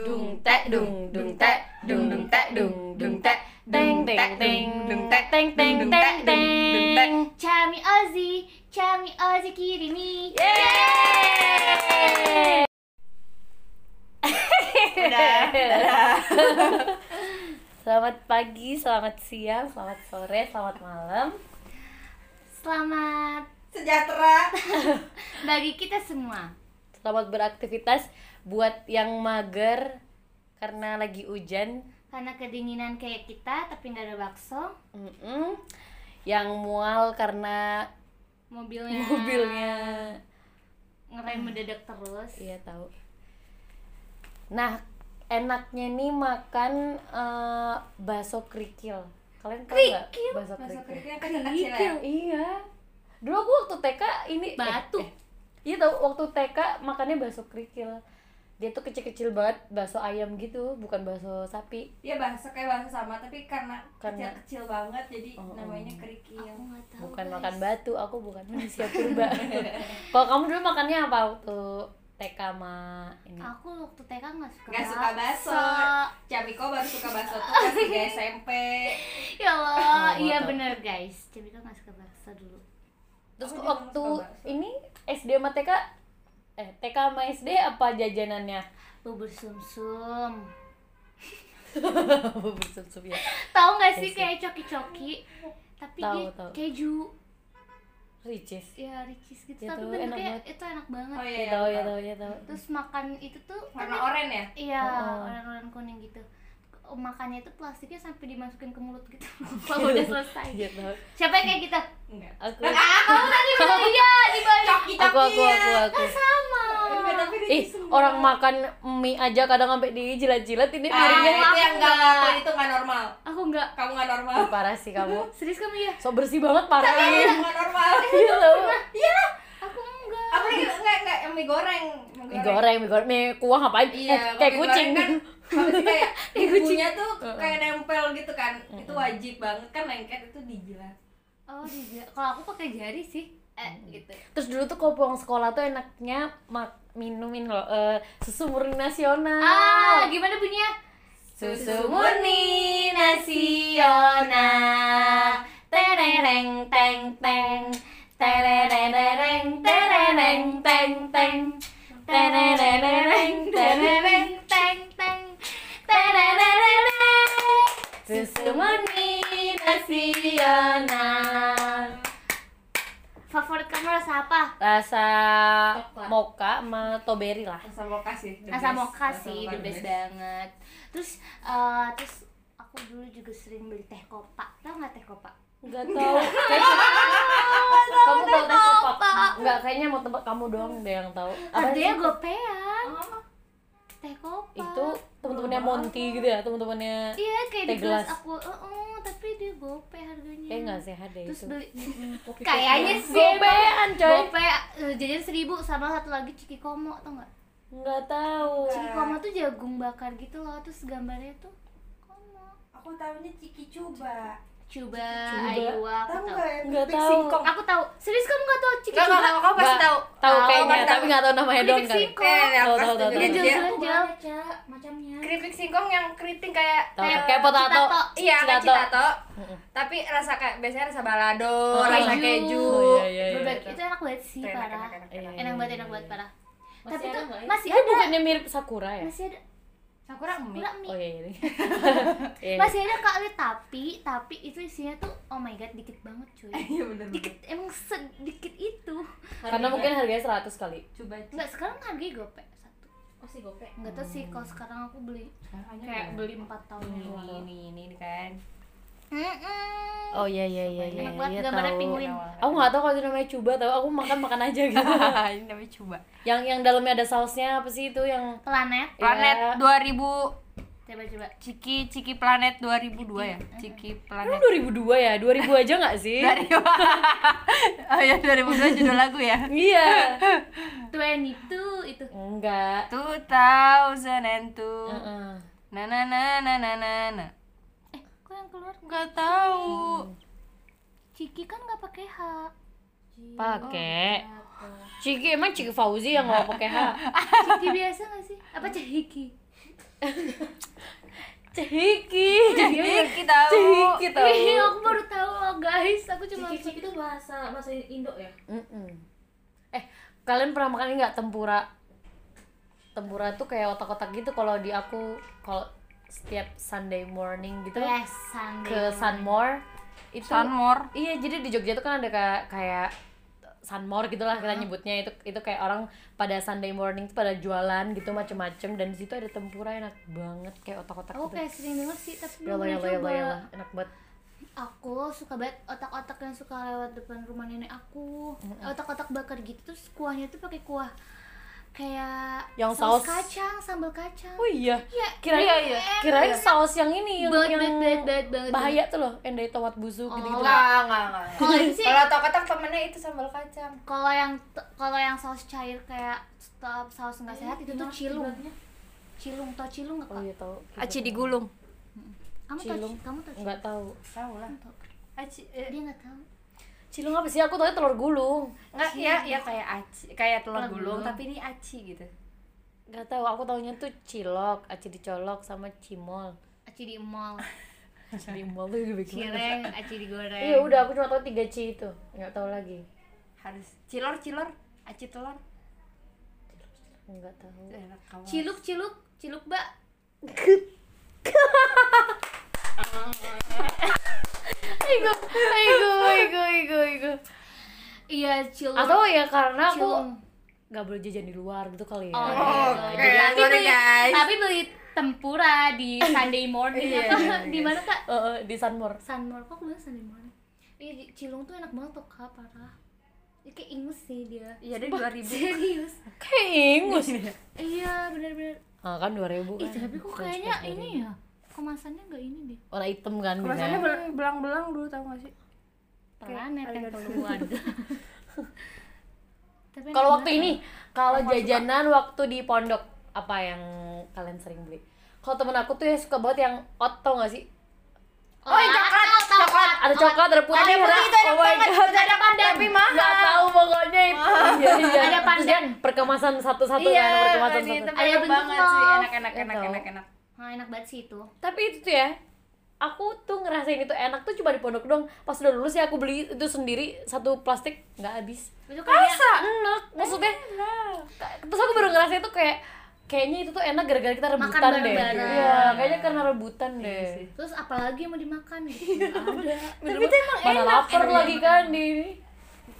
Dung tek dung dung tek dung dung tek dung dung tek teng teng teng dung tek teng teng teng teng Chami Ozzy, Chami Ozzy Kirimi. Yeay! Udah, dadah. Selamat pagi, selamat siang, selamat sore, selamat malam. Selamat Sejahtera. bagi kita semua. Selamat beraktivitas buat yang mager karena lagi hujan. Karena kedinginan kayak kita tapi nggak ada bakso, Mm-mm. Yang mual karena mobilnya mobilnya. ngerem mendadak terus. Iya tahu. Nah, enaknya nih makan eh, bakso kerikil. Kalian tahu nggak Kerikil? bakso kerikil? kerikil kecil-kecil ya. Iya. Dulu aku waktu TK ini eh, Batu. eh, iya tahu waktu TK makannya bakso kerikil. Dia tuh kecil-kecil banget, bakso ayam gitu, bukan bakso sapi. Iya bahasa kayak bahasa sama tapi karena Karena- kecil-kecil banget jadi Oh, oh. namanya kerikil. Aku nggak tahu. Bukan guys. makan batu, aku bukan manusia purba. Kalau kamu dulu makannya apa waktu TK sama ini? Aku waktu TK nggak suka. Gak suka bakso. Camiko baru suka bakso tuh kelas 3 SMP. Ya Allah, Oh, iya tahu. bener guys. Kan nggak suka bakso dulu. Terus Aku waktu bakso. ini SD sama TK eh TK sama SD apa jajanannya? Bubur sumsum. Bubur sup ya. Tahu nggak sih kayak coki-coki? Tapi Tahu, dia tahu. keju. Ricis. Ya ricis gitu. Ya, tapi tuh, bentuknya enak banget. itu enak banget. Oh iya, Ya iya, tahu ya tahu. ya tahu. Terus makan itu tuh Warna kan- oranye ya? Iya, Oh. orang-orang kuning gitu. Oh, Makannya itu plastiknya sampai dimasukin ke mulut gitu. Kalau udah selesai. Iya tahu. Siapa yang kayak kita? Enggak. Aku Ah, kamu tadi bilang iya di balik. Coki-coki aku aku ya. aku aku. Ih, orang makan mie aja kadang sampai dijilat-jilat ini Ah, piringnya itu yang enggak ngelakuin itu enggak normal. Aku enggak. Kamu enggak normal. Ih, parah sih kamu. Serius kamu ya? So bersih banget parah. Iya, enggak normal. Iya tahu. Iya. Aku enggak. Apalagi enggak enggak yang mie goreng. Mie goreng, mie goreng, mie kuah ngapain? Iya, Eh, kayak kalau mie kucing. goreng kan apa sih kayak Kayak kucing. ibunya tuh kayak nempel gitu kan. Itu wajib banget kan lengket itu dijilat. Oh, dia. Kalau aku pakai jari sih. Eh, gitu. Terus dulu tuh kalau pulang sekolah tuh enaknya mak minumin loh eh, susu murni nasional. Ah, gimana bunyinya? Susu murni nasional. Tereng teng teng. Tereng tereng teng teng. Tereng tereng teng teng. Tereng Susu murni nasional. Kamu rasa apa? Rasa Coklat. mocha sama strawberry lah. Rasa mocha sih. the Rasa best. mocha Rasa sih, the best banget. Terus eh, terus aku dulu juga sering beli teh kopa. Tahu nggak teh kopa? Enggak tahu. Kayaknya kamu tahu teh kopa? Enggak, kayaknya mau tempat kamu doang deh yang Harganya sih? gopean. Oh, Teh kopa. Itu teman-temannya Monty gitu ya, teman-temannya. Iya kayak teh di gelas aku, eh, eh, tapi dia gope harganya. Kayak enggak sehat deh Terus itu. beli kayaknya sih Gopean, coy. Gope eh, jajan seribu sama satu lagi ciki komo tau nggak? Enggak tahu. Ciki komo tuh jagung bakar gitu loh, terus gambarnya tuh komo. Aku tahunya Ciki Cuba. Ayo aku Tahu enggak ya? Tahu. singkong. Aku tahu. Serius kamu nggak tahu ciki Enggak, coba? enggak, kamu pasti tahu. Tahu kayaknya, tapi enggak tahu namanya doang kali. singkong. Eh, yang Tahu, pasti tahu, tahu, dia. Jauh-jauh. macamnya. Keripik singkong yang keriting kayak Kayak kayak potato. Iya, kayak Citato. Tapi rasa kayak biasanya rasa balado, Oh, rasa keju. keju. Oh, iya, iya, iya. Itu enak banget sih Enak, parah. enak, banget, enak banget parah. Tapi tuh ya? masih Itu ada. bukannya mirip Sakura ya? Masih ada. Sakura mie. Sakura mie. Oh iya iya. Iya. Masih ada kali tapi tapi itu isinya tuh oh my god dikit banget cuy. Iya bener Dikit emang sedikit itu. Karena mungkin harganya 100 kali. Coba Enggak sekarang harganya gope satu. Oh sih gope. Enggak tahu sih kalau sekarang aku beli kayak beli empat tahun ini yang lalu. ini ini ini kan. Oh iya iya iya iya. Enak banget iya, gambarnya tahu. penguin. Aku nggak tahu kalau itu namanya coba tahu. Aku makan makan aja gitu. ini namanya coba. yang yang dalamnya ada sausnya apa sih itu yang Planet. Planet Iya. 2000 Coba coba. Ciki Ciki Planet 2002 ya. Ciki Emang Planet. 2002 ya? 2000 aja nggak sih? Dari Oh ya 2002 judul lagu ya. Iya. 22 itu. Enggak. 2002. Heeh. Na na na na na na na. Enggak tahu. Ciki kan nggak pakai H. Pakai. Ciki emang Ciki Fauzi yang nggak pakai H. Ciki biasa nggak sih? Apa Ciki? Ciki. Ciki tahu. Ciki tahu. Ih, aku baru tahu loh guys. Aku cuma Ciki itu bahasa bahasa Indo ya? Mm-mm. Eh, kalian pernah makan nggak tempura? Tempura tuh kayak otak-otak gitu kalau di aku kalau setiap Sunday morning gitu Yes, Sunday ke morning. Sunmore itu Sunmore. Iya, jadi di Jogja tuh kan ada kayak kayak Sunmore gitulah kita nyebutnya itu itu kayak orang pada Sunday morning tuh pada jualan gitu macem-macem dan di situ ada tempura enak banget kayak otak-otak Aku gitu. kayak sering denger sih, tapi belum coba. yolo enak banget. Aku suka banget otak-otak yang suka lewat depan rumah nenek aku. Otak-otak bakar gitu terus kuahnya tuh pakai kuah kayak Yang saus saus- kacang, sambal kacang. Oh iya. Iya, Kirain iya, iya. kirain saus yang ini yang, yang banget, banget, banget. bahaya tuh loh, yang dari tomat busuk gitu-gitu. Enggak, enggak, enggak. Kalau ini sih Kalau tokotak temennya itu sambal kacang. kalau yang kalau yang saus cair kayak stop saus nggak sehat itu tuh cilung. Cilung, tau cilung nggak Oh iya tahu. Aci digulung. Kamu tau kamu tau? Enggak tahu. Tahu lah. Tau. Aci eh, Dia nggak tahu. Cilung apa sih? Aku tahu telur gulung. enggak ya ya kayak aci, kayak telur Telur gulung gulung. tapi ini aci gitu. Enggak tahu, aku taunya tuh cilok, aci dicolok sama cimol. Aci di mall, Di mall tuh juga bikin cireng, aci digoreng. Iya udah aku cuma tahu tiga C itu, nggak tahu lagi. Harus cilor cilor, aci telur. Nggak tahu. Ciluk, ciluk, ciluk mbak. Ego, ego, ego, ego, ego. Iya ciluk. Atau ya karena aku cilung. nggak boleh jajan di luar gitu kali ya. Oh, Oke, iya. tapi sorry beli, guys. tapi beli tempura di Sunday morning Iya, apa? iya, di mana kak? Eh, eh, di Sunmore. Sunmore kok bilang Sunday morning? Iya di- cilung tuh enak banget tuh kak parah. Ya, kayak ingus sih dia. Iya, ada 2000. Serius? Kayak ingus. iya bener-bener. Ah kan 2000 kan. Ih tapi kok kayaknya ini ya kemasannya nggak ini deh. Warna hitam kan Kemasannya belang-belang dulu tau gak sih? Planet ada yang keluar. Kalau waktu ini, kalau jajanan waktu di pondok apa yang kalian sering beli? Kalau temen aku tuh ya suka banget yang ot tau gak sih? Oh, yang coklat, coklat, Ada coklat, ada putih, Ada putih, itu enak oh my banget. god, Ada pandan. Tapi mahal. Nggak tahu pokoknya itu. Iya, iya. Ada pandan. perkemasan satu-satu Iya, kan, perkemasan satu. Ada enak bentuk banget sih, love. enak enak Iya enak enak enak. Nah, enak banget sih itu. Tapi itu tuh ya, aku tuh ngerasain itu enak tuh cuma di pondok dong. Pas udah lulus ya aku beli itu sendiri satu plastik nggak habis. Itu kayak Enak, maksudnya. Terus aku baru ngerasain tuh kayak kayaknya itu tuh enak gara-gara kita rebutan deh. bareng-bareng. Iya, kayaknya karena rebutan deh. sih. terus apalagi yang mau dimakan gitu. Ada. Tapi itu emang Mana lapar lagi kan di ini.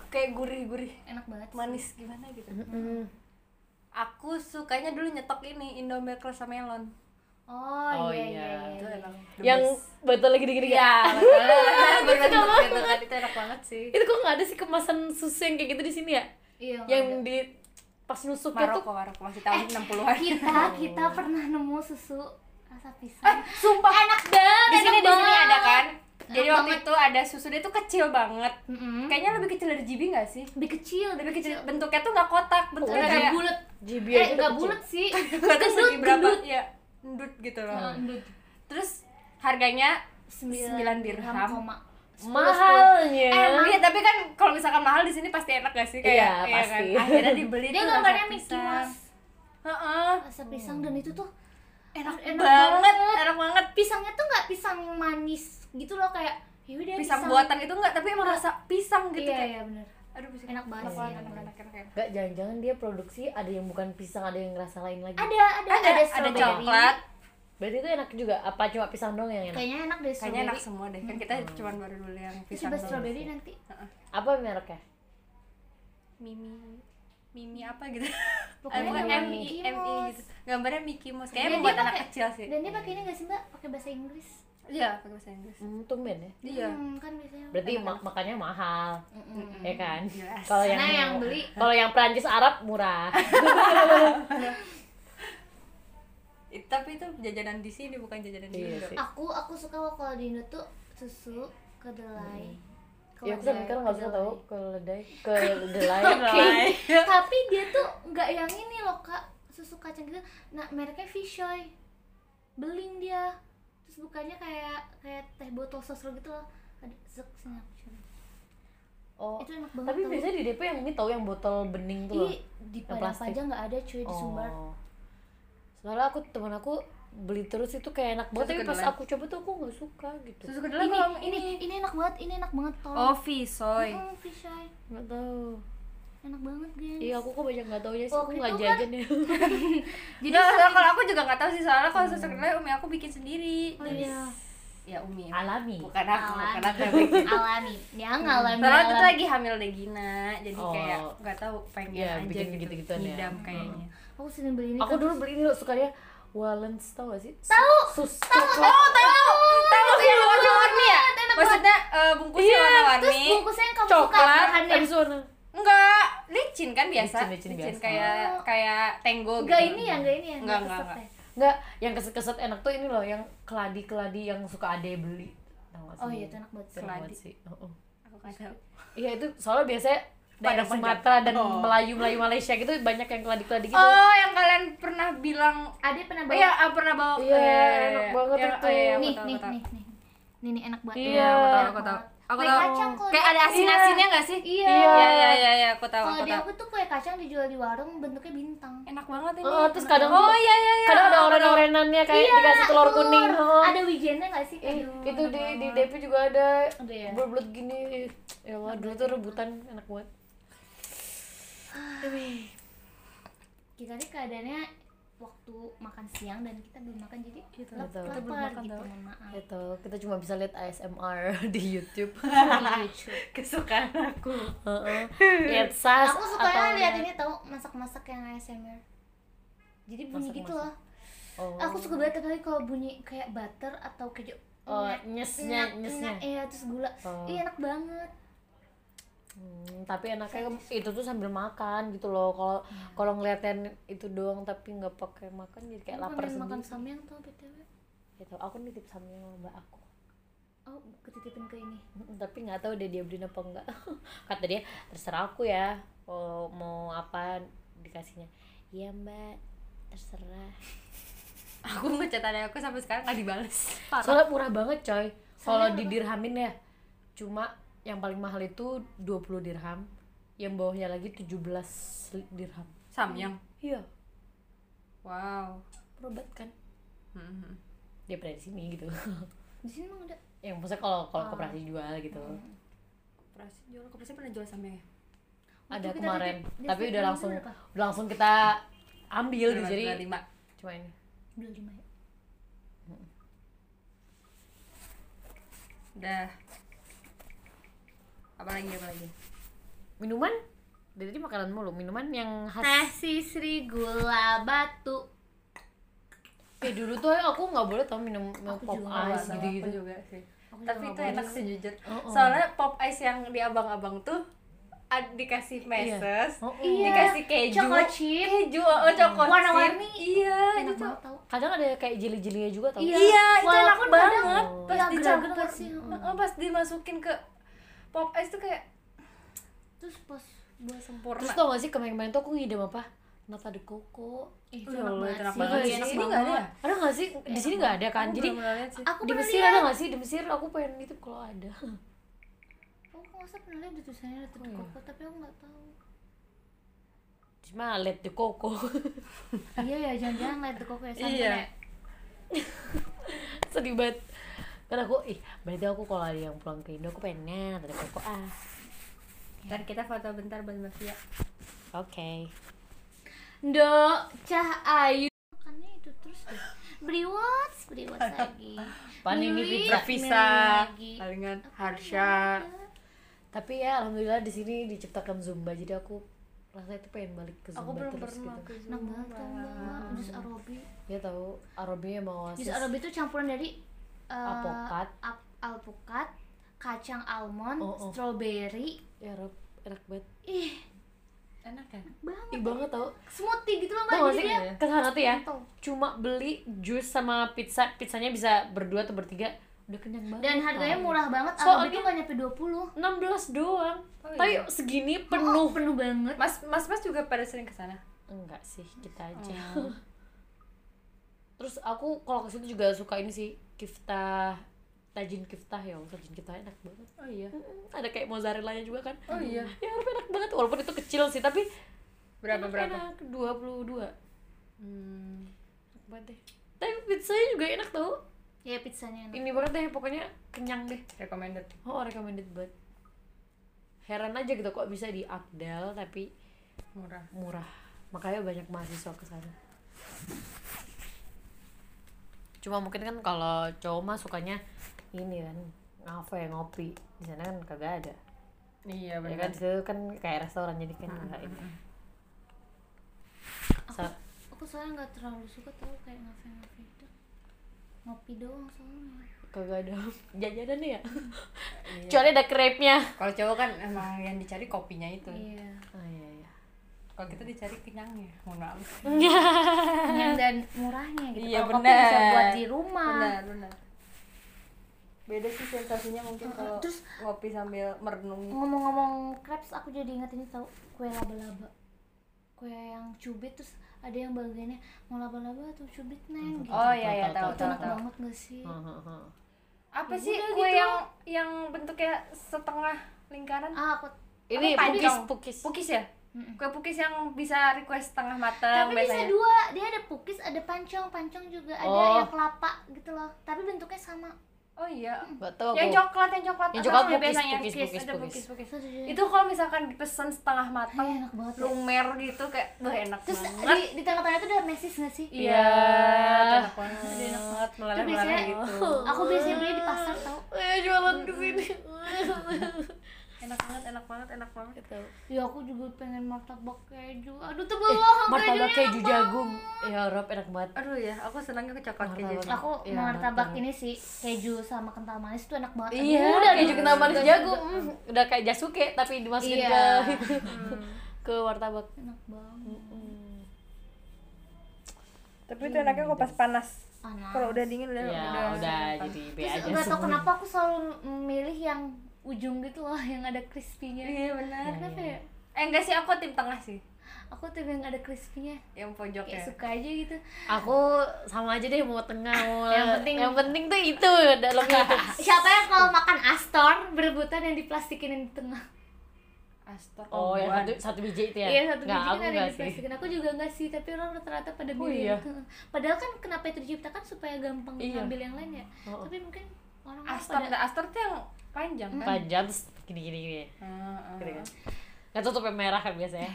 Kayak gurih-gurih, Enak banget. sih. manis gimana gitu. Mm. Aku sukanya dulu nyetok ini Indomie rasa melon. Oh, Oh, iya iya. iya. Itu iya. enak. The Yang botol lagi gini-gini Iya, kan? betul. Kan itu enak banget sih. Itu kok nggak ada sih kemasan susu yang kayak gitu di sini ya? Iya. Yang ada. di pas nusuknya tuh Maroko, Maroko masih tahun 60-an. kita kita pernah nemu susu rasa pisang. Sumpah enak banget. di sini di sini ada kan. Jadi Enak waktu banget. itu ada susu dia tuh kecil banget. Mm-mm. Kayaknya lebih kecil dari GB gak sih? lebih kecil, Lebih kecil. Bentuknya tuh nggak kotak, bentuknya Enggak kayak bulat. GB Eh, kecil. bulat sih. segi berapa. Iya, endut gitu loh. Endut. Terus harganya Sembilan 9 dirham. koma. Mahalnya. Iya, tapi kan kalau misalkan mahal di sini pasti enak gak sih kayak Iya, pasti. kan? Akhirnya dibeli Dia tuh gambarnya rasa Mickey pisang. Mouse. Heeh. Rasa pisang dan itu tuh Enak, Enak banget, banget. enak banget. pisangnya tuh nggak pisang manis gitu loh kayak yaudah Pisang buatan itu enggak, tapi emang rasa pisang gitu iya kayak. iya bener Aduh, bisa Enak banget Enak enak enak, banget. enak, enak. Enggak, jangan-jangan dia produksi ada yang bukan pisang, ada yang rasa lain lagi. ada ada Ada, ada strawberry. coklat. Berarti itu enak juga. Apa cuma pisang doang yang enak? kayaknya enak deh Kayaknya enak semua deh. Kan kita cuma baru dulu yang pisang coba strawberry nanti Apa mereknya? Mimi Mimi apa gitu. Pokoknya M I M I gitu. Gambarnya Mickey Mouse. Kayaknya buat anak kecil sih. dan dia pakai ini nggak sih mbak pakai bahasa Inggris Iya, pakai bahasa Inggris. Hmm, tumben ya. Iya. Hmm, kan biasanya Berarti ma- makanya mahal, Mm-mm. ya kan? Jelas. Kalau yang Karena yang beli kalau yang Prancis Arab murah. It- tapi itu jajanan di sini bukan jajanan di Iya Indo. sih. aku aku suka kok kalau di Indo tuh susu kedelai ya aku sampai sekarang nggak suka tahu keledai, kedelai. Kedelai. tapi dia tuh nggak yang ini loh kak susu kacang gitu nah mereknya Fishoy beling dia terus bukannya kayak kayak teh botol sosro gitu loh ada zek sini aku coba. Oh. itu enak banget Tapi tau. biasanya di DP yang ini tahu yang botol bening tuh loh. Di Padang plastik. aja nggak ada cuy di Sumbar Oh. soalnya aku teman aku beli terus itu kayak enak banget Susu tapi pas aku coba tuh aku nggak suka gitu susu kedelai ini, kalau ini ini enak banget ini enak banget tolong oh fisoy Hmm, fish eye. nggak tahu enak banget guys. Iya aku kok banyak nggak taunya sih. Waktu aku nggak kan- jajan ya. Jadi kalau aku juga nggak tahu sih soalnya kalau susu kedelai umi aku bikin sendiri. Oh iya. Ya umi. Alami. Bukan aku bukan aku yang alami. bikin. Alami. Dia ngalami Soalnya waktu itu alami. lagi hamil Degina, jadi Oh. kayak nggak tahu pengen Iya, aja bikin gitu, gitu-gituan ya. ngidam kayaknya. aku sering beli ini aku dulu beli ini loh sukanya Walens tau gak sih? Tahu. sus Tahu, coklat Oh tahu, tahu yang warna-warni ya? enak Maksudnya eh, bungkusnya Iya, terus warna-warni. bungkusnya yang kamu suka coklat bahannya habis warna Licin kan biasa? Licin, licin biasa. kayak kayak tenggo enggak gitu. ini ya enggak ini ya Enggak, enggak, enggak. Enggak, yang keset-keset enak tuh ini loh, yang keladi-keladi yang suka ade beli. Oh iya itu enak banget Keladi. banget sih. Oh, oh. Aku. Iya itu soalnya biasanya Padang-padang. Sumatera dan Oh. Melayu Melayu Malaysia gitu banyak yang keladi-keladi gitu. Oh, yang kalian pernah bilang Ade pernah bawa Iya, ah, pernah bawa. Iya, eh, enak banget yang- itu. oh, iya, aku nih nih nih nih nih nih enak banget Iya, aku tahu, aku tahu. Aku Kue tahu. kacang kalau Kayak ada asin-asinnya nggak sih? iya Iya. Iya, iya, iya, iya, aku tahu, kalau aku di aku tuh kue kacang dijual di warung bentuknya bintang Enak banget ini. Oh, terus kadang Oh, iya, iya, iya. kadang ada oren-orenannya kayak Iya, dikasih telur betul. kuning. Oh. ada wijennya nggak sih Ih, Aduh, itu di di. DP juga ada Ada ya? bulat gini. Ya Allah, dulu tuh rebutan enak banget. kita nih keadaannya waktu makan siang dan kita belum makan jadi Gitu, lap- betul. lapar Kita belum makan, gitu mohon maaf Itu kita cuma bisa lihat ASMR di YouTube. di YouTube. kesukaan aku. Heeh. Lihat sas aku atau lihat ini tahu masak-masak yang ASMR jadi bunyi Masak-masak. gitu loh Oh. aku suka banget apalagi kalau bunyi kayak butter atau keju Oh, nyesnya, nyesnya. iya terus gula Oh. iya enak banget Hmm, tapi enaknya itu tuh sambil makan gitu loh. Kalau kalau ngeliatin itu doang tapi nggak pakai makan jadi kayak lapar sendiri. makan samyang tau btw Gitu. Aku nitip sambil sama mbak aku. oh ketitipin ke ini tapi nggak tahu deh dia beliin apa enggak. Kata dia terserah aku ya. Kalau mau apa dikasihnya. Iya mbak, terserah. Aku ngechat adek aku sampai sekarang nggak dibales. Parah. Soalnya murah banget coy. Kalau di dirhamin ya, cuma yang paling mahal itu 20 dirham, yang bawahnya lagi 17 dirham. Samyang. Iya, Wow. berobat kan? Mhm. Dia pernah di sini gitu. di sini emang ada yang maksudnya kalau kalau koperasi jual gitu. Koperasi jual, koperasi pernah jual samyang ya? Ada kemarin, tapi udah langsung berapa? udah langsung kita ambil Dua- jadi lima. cuma ini. dua lima ya Udah. Apa lagi apa lagi? Minuman? Dari tadi makanan mulu, minuman yang khas. teh sisri gula batu Eh dulu tuh aku nggak boleh tau minum, minum pop ice gitu gitu. juga sih. Aku Tapi juga itu enak sih jujur. Oh, oh. Soalnya pop ice yang di abang-abang tuh dikasih meses, Oh, oh. Iya. dikasih keju, Choco chip. keju, oh choco chip. Warna-warni. Iya, enak itu Kadang ada kayak jeli-jelinya juga tau. Iya. Iya, itu enak banget. Pas iya, dicampur, pas dimasukin ke pop ice tuh kayak terus pas buah sempurna. Terus tau gak sih kemarin-kemarin tuh aku ngidam apa? Nata de coco. eh, itu enak banget itu enak sih. banget. Sih. sini nggak ada ya? Ada gak sih? Di sini nggak ada kan? Aku Jadi aku di Mesir ada gak sih? Di Mesir aku pengen nitip kalau ada. aku nggak usah pernah lihat di tulisannya ada Oh, iya. koko tapi aku nggak tahu Cuma let de coco. iya ya jangan-jangan lihat the koko ya santan Iya. ya Sedih banget. Karena aku, ih berarti aku kalau ada yang pulang ke Indo aku pengen de coco ah. Dan kita foto bentar buat Mbak Fia. Oke. Dok, cah ayu makannya itu terus deh beri watch lagi Panini Beli, pizza. Tervisa, lagi. palingan Harsha. Tapi ya alhamdulillah di sini diciptakan Zumba jadi aku rasanya tuh pengen balik ke Zumba Aku belum terus pernah gitu. ke enak banget tau mbak jus arobi Ya tahu Arabinya mau jus arobi itu campuran dari eh, Alpukat. ap- alpukat kacang almond Oh, oh. strawberry Ya Rob, enak banget. ih Enak kan? banget Ih banget tau. smoothie gitu loh mbak sih dia ke sana tuh ya. Cuma beli jus sama pizza Pizzanya bisa berdua atau bertiga Udah kenyang banget dan harganya tau. murah banget Soalnya- itu nggak nyampe 20 16 doang Oh, Tapi iya. segini penuh penuh penuh banget Mas Mas Mas juga pada sering ke sana. Enggak sih, kita aja Oh. Terus aku kalau ke situ juga suka ini sih Kiftah Tajin kiftah ya, tajin kiftah enak banget. Oh iya. Mm, Ada kayak mozzarella juga kan. Oh iya. Ya enak banget walaupun itu kecil sih tapi Berapa enak, berapa? Enak, 22. Hmm. banget deh tapi pizzanya juga enak tau ya pizzanya enak ini banget deh pokoknya kenyang deh recommended oh recommended banget heran aja gitu kok bisa di Akdal tapi murah murah makanya banyak mahasiswa ke sana cuma mungkin kan kalau cowok mah sukanya ini kan ngafe ngopi. Di sana kan kagak ada. Iya ya kan itu kan kayak restoran jadi kan enggak ini. Sa- aku soalnya nggak terlalu suka tau kayak ngafe ngafe itu. Ngopi doang soalnya. Kagak ada. Jajanannya ya? Kecuali ada crepe nya kalau cowok kan emang yang dicari kopinya itu. Iya oh iya kalau kita dicari kenyangnya mohon maaf. Kenyang dan murahnya gitu. Iya, Kalau kopi bisa buat di rumah. Benar benar. Beda sih sensasinya mungkin kalau terus- ngopi sambil merenung. ngomong-ngomong crepes aku jadi inget ini tau kue laba-laba. Kue yang cubit terus ada yang bagiannya mau laba-laba atau cubit neng gitu. oh iya iya Tahu, tahu tahu banget gak sih? Hehehe. apa Ya sih kue gitu. yang yang bentuknya setengah lingkaran? Ah aku ini pukis pukis. Pukis ya Mm-mm. kue pukis yang bisa request setengah matang tapi bisa biasanya dua dia ada pukis ada pancong pancong juga ada Oh. yang kelapa gitu loh tapi bentuknya sama oh iya Gak tau yang aku. coklat yang coklat Yang coklat pukis, biasanya pukis, Pukis, pukis, ada pukis. pukis pukis Itu kalau misalkan dipesan setengah Iya, matang enak banget ya. lumer gitu kayak wah enak terus banget di, di tengah-tengah itu ada mesis gak sih iya Iya. enak banget Itu meleleh biasanya- gitu aku biasanya beli di pasar tau Eh jualan ke sini. enak banget enak banget enak banget Gitu. ya aku juga pengen martabak keju aduh tebel Eh, banget martabak kejunya keju enak jagung. Ya Rob enak banget. aduh ya aku senangnya ke coklat keju Martabak. aku Iya, martabak enak ini sih keju sama kental manis itu enak banget Iya, Aduh, udah keju kental manis udah, jagung. udah. Mm, udah kayak jasuke tapi dimasukin Iya. ke ke martabak. enak banget Mm. tapi itu enaknya kok pas panas panas kalau udah dingin udah Ya, udah jadi B terus aja nggak tau kenapa aku selalu milih yang ujung gitu loh yang ada crispy-nya. Iya benar. Kenapa ya? eh enggak sih aku tim tengah sih. Aku tuh yang ada crispy-nya. Yang kayak pojoknya suka aja gitu. Aku sama aja deh mau tengah mau Yang penting- yang penting tuh itu dalamnya itu. siapa yang kalau makan Astor berebutan yang diplastikin yang di tengah? Astor. Oh, yang satu satu biji itu ya? Iya satu Nggak, biji aku kan ada nggak yang sih. diplastikin. Aku juga enggak sih Tapi orang rata-rata pada Oh, milih iya. Padahal kan kenapa itu diciptakan? Supaya gampang Iya. ngambil yang lain ya? Oh. Tapi mungkin orang Astor pada Astor tuh yang panjang kan Panjang terus gini gini gini. Heeh. Gitu kan. Nggak tutup yang merah kan biasanya.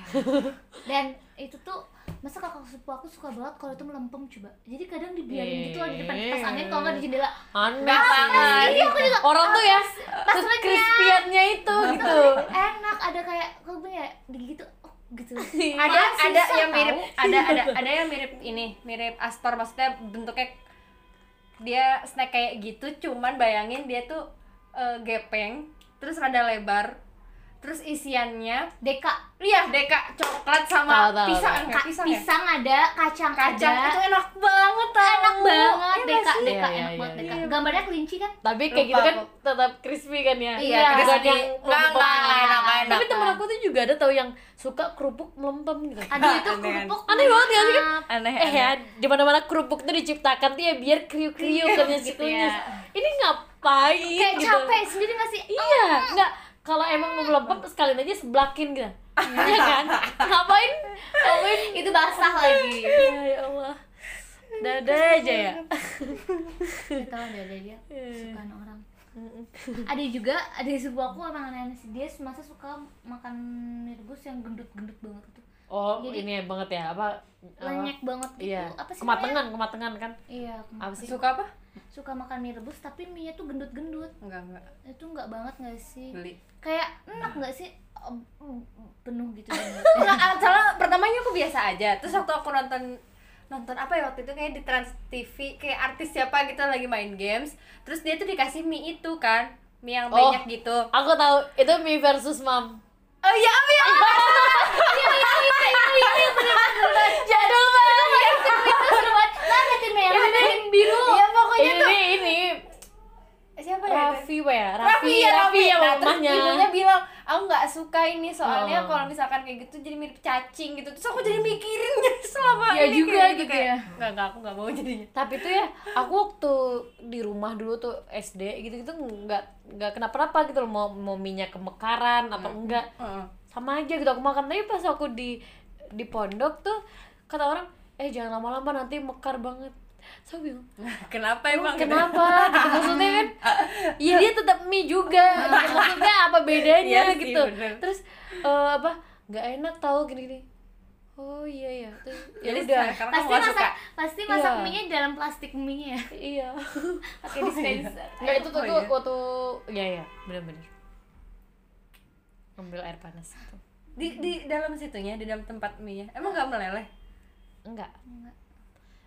Dan itu tuh Masa kakak sepupu aku suka banget kalau itu melempem coba Jadi kadang dibiarin gitu loh di depan kipas angin Kalau nggak di jendela Aneh banget. Iya aku juga Orang tuh ya Pas crispiannya itu gitu. Enak ada kayak gue ya digigit tuh oh, gitu ada ada yang mirip ada ada ada yang mirip ini mirip Astor maksudnya bentuknya dia snack kayak gitu cuman bayangin dia tuh eh, gepeng terus rada lebar terus isiannya Deka iya deka coklat sama tahu, pisang tahu. enggak Ka- pisang, ya pisang ada, kacang, kacang ada itu enak banget tau enak banget Iya deka nggak sih? deka Iya, enak iya, banget deka Iya. gambarnya kelinci kan Tapi kayak Lupa gitu kan aku. tetap crispy kan ya. Iya, Bukan crispy. yang Nggak, nggak, nggak nggak enak. Tapi temen aku tuh juga ada tau yang suka kerupuk melempem gitu. aduh itu kerupuk Aneh banget ya sih kan? aneh Eh ya, di mana mana kerupuk tuh diciptakan tuh ya biar kriuk-kriuk kan ya gitu. Ini ngapain kayak gitu. capek sendiri gak sih Iya, enggak kalau emang mau melempem sekalian aja sebelakin gitu. Iya kan? Ngapain? Ngapain? itu basah lagi Ya, ya Allah. Dada aja ya. Tau ada dia sukaan orang ada juga ada sebuah aku emang aneh-aneh sih dia masa suka makan mie rebus yang gendut-gendut banget gitu Oh, Jadi- ini banget ya apa? apa? lenyek banget gitu Iya. apa sih Kematangan, kematangan kan? namanya? iya Apa sih? suka apa suka makan mie rebus tapi mie nya tuh gendut-gendut enggak enggak itu nggak banget nggak sih beli kayak enak nggak sih penuh gitu Enggak, soalnya pertamanya aku biasa aja terus waktu aku nonton nonton apa ya waktu itu kayak di Trans TV kayak artis siapa gitu lagi main games terus dia tuh dikasih mie itu kan mie yang Oh. banyak gitu Aku tahu itu mie versus mam. Oh iya mie Jadul banget. seru banget lah ada tim merah ada tim biru iya pokoknya tuh Ini ini siapa ya? Raffi ya, Raffi Raffi, ya Raffi Raffi yang nah, terus mamahnya. ibunya bilang aku nggak suka ini soalnya Oh. kalau misalkan kayak gitu jadi mirip cacing gitu. Terus aku jadi mikirin selama Iya ini juga kayak gitu kayak, ya. nggak nggak aku nggak mau jadinya. Tapi tuh ya, aku waktu di rumah dulu tuh SD gitu-gitu nggak nggak kenapa-napa gitu loh. Mau mau minyak kemekaran apa enggak Heeh. sama aja gitu. Aku makan. Tapi pas aku di di pondok tuh kata orang eh jangan lama-lama nanti mekar banget bilang kenapa emang emang? kenapa? Gitu. maksudnya kan ya dia tetap mie juga. Gitu. maksudnya apa bedanya Iya sih, gitu. bener. terus eh, apa nggak enak tahu gini-gini. Oh iya ya terus ya jadi udah. pasti masak suka? pasti masak Iya. mie nya dalam plastik mie nya ya iya. pakai dispenser. Nggak itu tuh Oh, tuh iya. waktu ya ya benar-benar ambil air panas di di dalam situnya di dalam tempat mie nya emang nggak meleleh? Enggak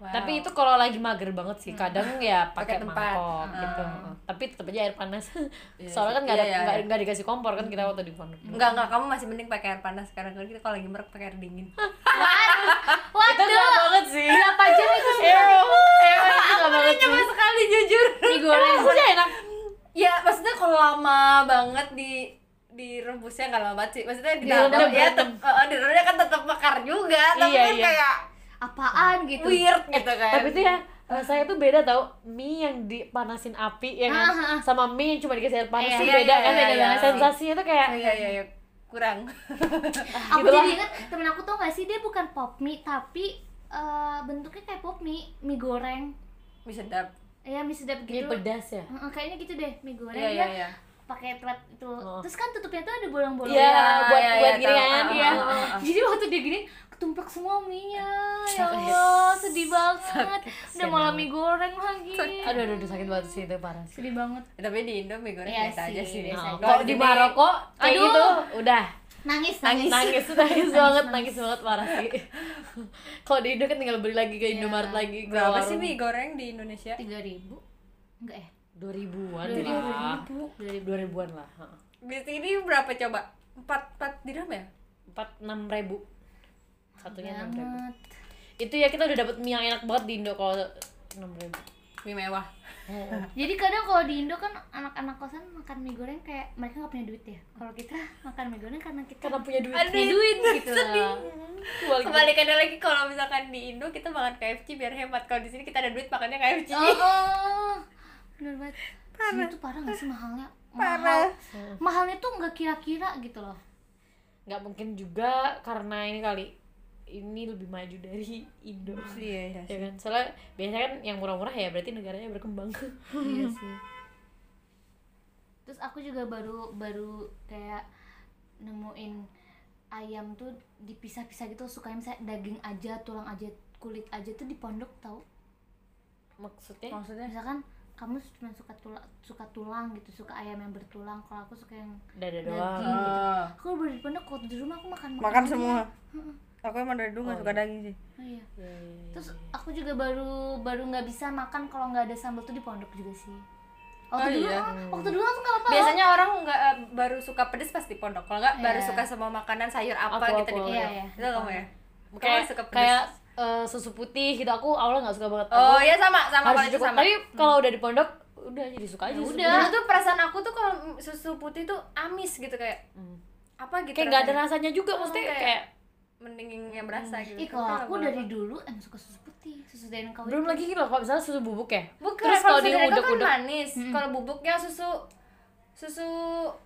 Wow. tapi itu kalau lagi mager banget sih kadang ya pakai mangkok gitu Ah. tapi tetap aja air panas Iya soalnya kan nggak ada Iya, iya, nggak iya. nggak dikasih kompor kan kita waktu di pondok Enggak, enggak, kamu masih mending pakai air panas sekarang kalau kita kalau lagi merek pakai air dingin. itu enggak banget sih berapa jam itu sih ew, itu enggak banget sih sekali jujur. mie goreng maksudnya enak ya, maksudnya kalau lama banget di direbusnya nggak lama banget sih. Maksudnya di dalam ya, direndam. tetep, eh, direndamnya kan tetap mekar juga, tapi Iya, kan iya. kayak apaan gitu weird gitu kan. tapi itu ya rasanya tuh beda tau mie yang dipanasin api ya kan Ah, ah, ah. sama mie yang cuma dikasih air panas Iya, iya, beda iya, kan iya, beda iya. sensasinya tuh kayak iya iya iya kurang. aku Gitu jadi inget temen aku tuh gak sih dia bukan pop mie tapi eh, bentuknya kayak pop mie mie goreng Bisa sedap. ya mie sedap mie gitu pedas ya kayaknya gitu deh mie goreng Iya dia iya iya. pakai plat itu Oh. terus kan tutupnya tuh ada bolong-bolong Iya, buat iya, buat iya, gini kan Iya. Jadi waktu dia gini ketumplak semua mie-nya. Ya Allah, sedih banget. Udah malah mie goreng lagi. aduh aduh, aduh sakit banget sih itu parah sih Sedih banget. Ya, Tapi di Indo mie goreng Iya biasa aja sih, sih. biasa Nah, aja. kalau di Maroko kayak Aduh. gitu udah Nangis, nangis. nangis nangis banget nangis banget parah sih kalau di Indo kan tinggal beli lagi ke Iya. Indomaret lagi ke Berapa sih warung. mie goreng di Indonesia? Tiga ribu? Enggak ya? dua ribuan Dua ribu, lah dua dua ribu dua ribuan lah. Di sini berapa coba? Empat empat dirham ya? empat enam ribu satunya enam ribu itu ya kita udah dapet mie yang enak banget di Indo kalau enam ribu Mie mewah. Jadi kadang kalau di Indo kan anak-anak kosan makan mie goreng kayak mereka nggak punya duit ya. Kalau kita makan mie goreng karena kita karena punya duit punya duit gitu lah. Kebalik. Kebalikannya lagi kalau misalkan di Indo kita makan KFC biar hemat. Kalau di sini kita ada duit makannya KFC. Oh, oh. bener banget. Sini tuh parah gak sih mahalnya? Mahal. Mahalnya tuh nggak kira-kira gitu loh. nggak mungkin juga karena ini kali ini lebih maju dari Indo Iya, iya. ya kan soalnya biasanya kan yang murah-murah ya berarti negaranya berkembang iya sih terus aku juga baru baru kayak nemuin ayam tuh dipisah-pisah gitu sukanya misalnya daging aja tulang aja kulit aja tuh di pondok tau maksudnya Maksudnya misalkan kamu cuma suka tulang suka tulang gitu suka ayam yang bertulang kalau aku suka yang dada Daging. doang Oh. aku baru di pondok waktu di rumah aku makan makan aja. semua. Heeh. Aku emang dari dulu gak suka daging sih. Oh, iya Iya, iya, iya. terus aku juga baru baru nggak bisa makan kalau nggak ada sambal tuh di pondok juga sih waktu Oh, dulu iya. waktu dulu aku nggak apa-apa Biasanya orang nggak eh, baru suka pedes pas di pondok. Kalau nggak baru Iya. suka sama makanan sayur apa Aku, gitu aku, di pondok. Iya, iya. Itu kamu ya? kayak Kamu suka pedes. kayak eh, susu putih gitu aku awalnya nggak suka banget Oh Aku iya sama sama harus kalau itu sama. tapi kalau udah di pondok udah jadi suka aja susu udah. Dulu putih. tuh perasaan aku tuh kalau susu putih tuh amis gitu kayak Hmm. apa gitu. kayak nggak ada rasanya. rasanya juga Oh, maksudnya kayak- kayak mending yang berasa gitu. Ih kalau aku dari dulu emang suka susu putih, susu dari kau belum lagi gitu loh kalau misalnya susu bubuk ya Bukan, terus kalau kalau di susu itu kan manis. Kalau bubuknya susu susu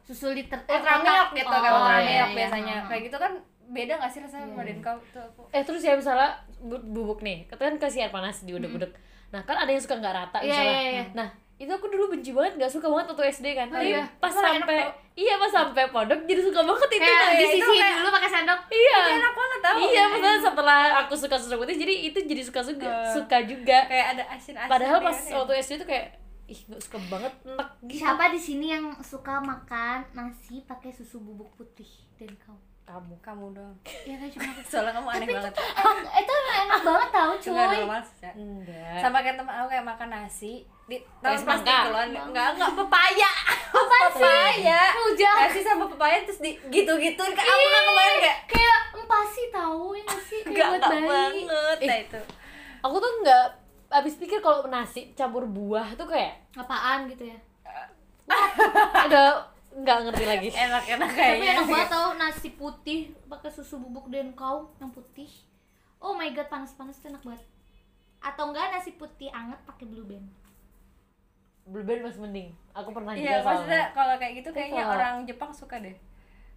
susu liter ultra milk gitu Oh, kayak ultra iya, milk iya. biasanya. Hmm. Kayak gitu kan beda gak sih rasanya sama dari kau tuh aku. eh terus ya misalnya bu- bubuk nih kita kan kasih air panas di udek-udek nah kan ada yang suka nggak rata Iya, misalnya iya, iya. nah itu aku dulu benci banget nggak suka banget waktu SD kan tapi iya. pas sampai iya pas sampai pondok jadi suka banget itu Kayak nah, itu disisihin kayak- dulu pakai sendok. iya Enak banget tau. iya maksudnya setelah aku suka susu putih jadi itu jadi suka suka suka juga Kayak ada asin-asin. padahal ya pas kan ya. waktu SD itu kayak ih nggak suka banget enak gitu Siapa di sini yang suka makan nasi pakai susu bubuk putih dan kau? Kamu kamu dong. Ya kan cuma Soalnya kamu aneh banget. Eh, itu emang enak banget tau nggak cuy. Cak. enggak Sama kayak teman aku kayak makan nasi di tas plastik duluan. Enggak, enggak pepaya. Apa? Pepaya. Ujang. Nasi sama pepaya terus di gitu-gituin kayak aku kan kemarin kayak Kayak empasi tahu ya nggak sih enggak buat enggak bayi. banget nah itu. aku tuh nggak abis pikir kalau nasi campur buah tuh kayak Apaan gitu ya? udah nggak ngerti lagi Enak-enak Tapi kayaknya. enak banget tau nasi putih pakai susu bubuk dan kau yang putih. Oh my god panas-panas enak banget. Atau enggak nasi putih anget pakai blue band. Blue Band masih mending aku pernah Iya, juga maksudnya soalnya kalau kayak gitu kayaknya kalau- orang Jepang suka deh.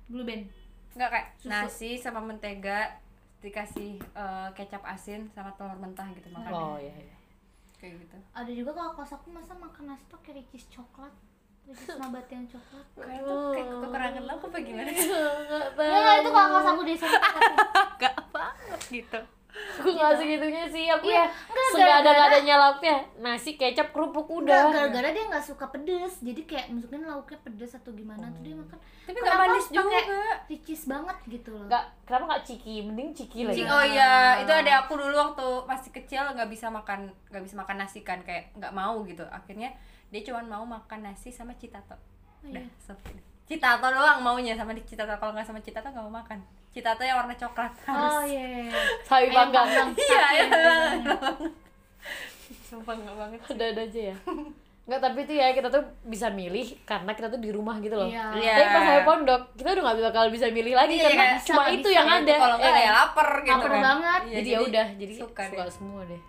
Blue band. Enggak kayak Susu. nasi sama mentega dikasih eh, kecap asin sama telur mentah gitu makannya oh iya iya kayak gitu ada juga kalau kelas aku masa makan nasi pakai ricis coklat nabati yang coklat. Kayak tuh kayak kekurangan lo apa gimana? Sih nggak tahu Enggak, itu kalau kelas aku di SMP gak banget gitu. Aku nggak segitunya sih aku Iya, ya enggak, nggak ada nggak adanya lauknya. Nasi kecap kerupuk Enggak, udah gara-gara dia nggak suka pedes. Jadi kayak mungkin lauknya pedes atau gimana tuh dia makan. Tapi nggak manis juga. ricis banget gitu loh. Nggak kenapa nggak ciki? Mending ciki lagi Cik, oh iya, itu ada aku dulu waktu masih kecil nggak bisa makan nggak bisa makan nasi kan kayak nggak mau gitu. Akhirnya dia cuma mau makan nasi sama citato. Oh, Udah, iya. Citato doang maunya sama di citato kalau nggak sama citato nggak mau makan. Citato yang warna coklat harus. oh iya iya, iya. sawi panggang. Iya, iya. Sumpah nggak banget. ada ada aja ya nggak tapi itu ya kita tuh bisa milih karena kita tuh di rumah gitu loh Iya. Iya. tapi pas sampai pondok kita udah nggak bakal bisa milih lagi Iya, karena bisa, cuma itu bisa. yang ada Kalau nggak Eh, ya lapar gitu Lapar kan. banget. Iya, jadi ya udah jadi suka, suka, deh. semua deh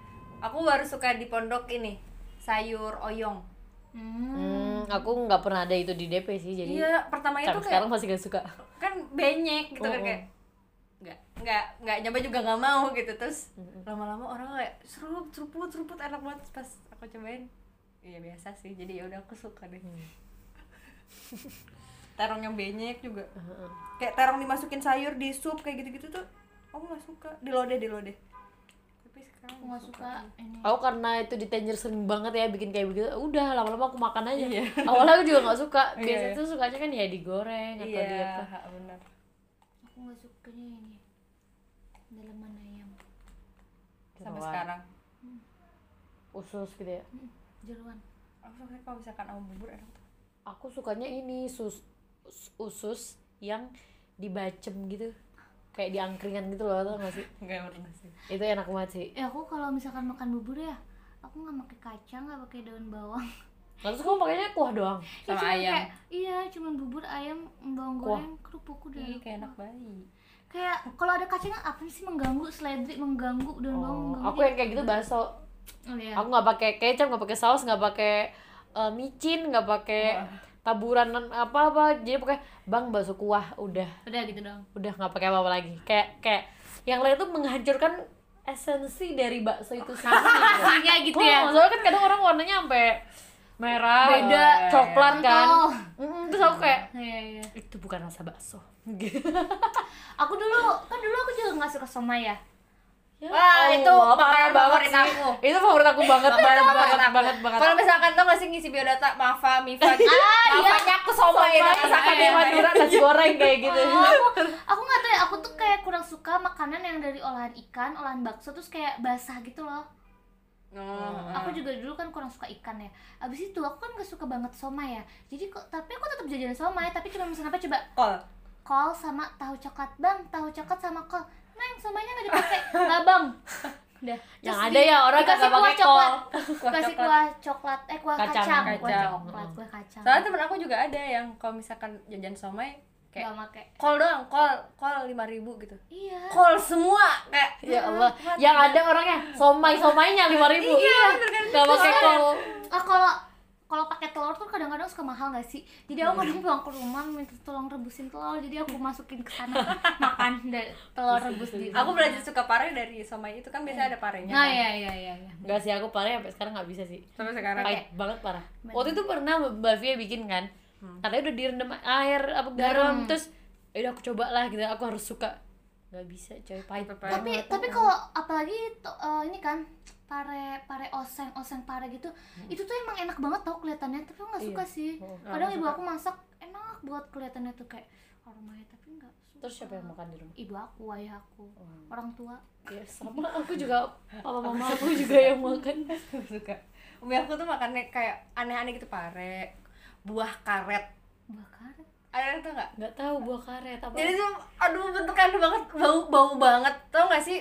Aku baru suka di pondok ini sayur oyong. Hmm. hmm, aku nggak pernah ada itu di DP sih jadi Iya, pertamanya sampai tuh kayak sekarang masih gak suka. kan benyek gitu kan Oh, oh. kayak nggak nggak nggak nyoba juga nggak mau gitu terus lama-lama orang kayak seruput seruput seruput enak banget pas aku cobain iya biasa sih jadi ya udah aku suka deh. Terong yang benyek juga. Kayak terong dimasukin sayur di sup kayak gitu-gitu tuh aku nggak suka. Di lodeh di lodeh aku nggak suka ini. aku karena itu di Tangier sering banget ya bikin kayak begitu. Udah lama-lama aku makan aja. Iya. awalnya aku juga nggak suka. Iya, biasanya iya. tuh sukanya kan ya digoreng atau di iya apa benar. Aku nggak sukanya ini. Dalaman ayam. Sampai sekarang. Usus gitu ya. Jeruan. Aku suka kalau misalkan sama bubur enak. Tuh aku sukanya ini sus us- usus yang dibacem gitu kayak diangkringan gitu loh tau gak sih? Nggak pernah sih. Itu enak banget sih. Ya aku kalau misalkan makan bubur ya aku nggak pakai kacang nggak pakai daun bawang. Terus kamu pakainya kuah doang? Ya, Sama cuman ayam. kayak, iya cuman bubur ayam bawang Kuah. goreng kerupuk udah Ih, kayak enak bayi. Kayak kalau ada kacangnya apa sih mengganggu? Seledri mengganggu daun bawang oh, mengganggu. aku yang kayak gitu bakso. Oh, iya. aku nggak pakai kecap nggak pakai saus nggak pakai eh, micin nggak pakai taburan apa apa jadi pakai bang bakso kuah udah udah gitu dong udah nggak pakai apa apa lagi kayak kayak yang lain tuh menghancurkan esensi dari bakso itu sendiri Iya gitu Oh, ya soalnya kan kadang orang warnanya sampai merah, Beda. coklat kan. Pentol. Mm, terus aku kayak iya iya itu bukan rasa bakso. aku dulu kan dulu aku juga nggak suka somai ya Ya Wah, itu Allah, makanan parah favorit sih. aku. Itu favorit aku banget, banget, banget, banget, banget. Kalau misalkan tuh nggak sih ngisi biodata Mafa, Mifa gitu. Ah, iya. Mafanya aku somai Sama itu masakan di Madura nasi goreng kayak gitu. aku aku nggak tahu ya aku tuh kayak kurang suka makanan yang dari olahan ikan olahan bakso terus kayak basah gitu loh Oh, aku juga dulu kan kurang suka ikan ya abis itu aku kan gak suka banget somai ya jadi kok tapi aku tetap jajan somai tapi cuma pesan apa coba kol. kol sama tahu coklat bang tahu coklat sama kol neng somainya nggak dipakai. Nggak bang. Udah Yang Terus ada di- ya orang kagak kuah coklat. Kuah kasih kuah coklat. eh kuah Kacang, kacang, kuah coklat kuah kacang. Soalnya temen aku juga ada yang kalau misalkan jajan somai kayak pakai. kol doang, kol, kol lima ribu gitu. iya. Kol semua kayak Ya Allah, yang ada orangnya somai somainya lima ribu. Iya, Gak pakai kol. ah kalau kalau pakai telur tuh kadang-kadang suka mahal gak sih jadi aku kadang pulang ke rumah minta tolong rebusin telur jadi aku masukin ke sana makan telur rebus di Aku belajar suka pare dari somai itu kan biasa ada parenya. nah kan. iya iya iya iya Gak sih, aku parah sampai sekarang gak bisa sih. Sampai sekarang. Pahit banget parah. Waktu itu pernah Mbak Via bikin kan, katanya udah direndam air apa garam, terus ya udah aku coba lah gitu, aku harus suka. Gak bisa coy, pahit tapi banget. tapi kalau apalagi to- eh, ini kan pare pare oseng oseng pare gitu itu tuh emang enak banget tau kelihatannya tapi aku nggak Iya. suka sih Oh, kadang ibu aku masak enak buat kelihatannya tuh kayak aromanya tapi nggak suka. Terus siapa yang makan di rumah? ibu aku ayah aku Oh. orang tua Ya sama aku juga, papa mama aku juga yang makan. Suka. Umi aku tuh makannya kayak aneh-aneh gitu pare, buah karet. buah karet Ada tuh nggak? Gak tahu buah karet apa. Jadi tuh, aduh bentukannya banget, bau bau banget. Tau gak sih?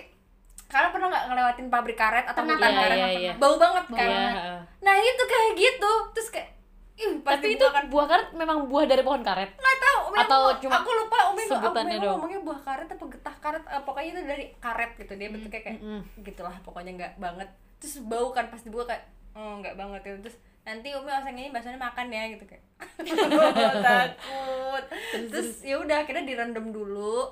Kalian pernah nggak ngelewatin pabrik karet atau Pernah, iya, karet? iya, iya. Bau banget kan? Iya. Nah itu kayak gitu, terus kayak, ih pas Tapi itu kan buah karet memang buah dari pohon karet. nggak tahu Umi Atau aku, cuma aku lupa Umi sebutannya ngomongnya buah karet apa getah karet eh, pokoknya itu dari karet gitu dia bentuknya kayak Mm-mm. gitulah pokoknya nggak banget terus bau kan pas dibuka kayak oh nggak banget itu terus nanti Umi oseng ini baksonya makan ya gitu kayak. Takut. Terus ya udah akhirnya direndam dulu.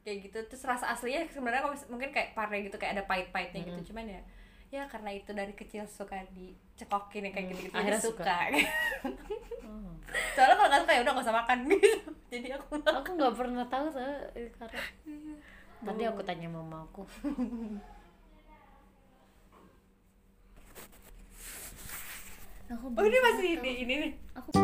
Kayak gitu. Terus rasa aslinya sebenarnya mungkin kayak pare gitu kayak ada pahit-pahitnya gitu. Cuman ya ya karena itu dari kecil suka dicekokin yang kayak gitu gitu akhirnya suka, Oh. soalnya kalau nggak suka ya udah nggak usah makan gitu. Jadi aku aku nggak pernah tahu tuh karena tadi aku tanya mama aku Aku oh ini masih ini ini nih. Aku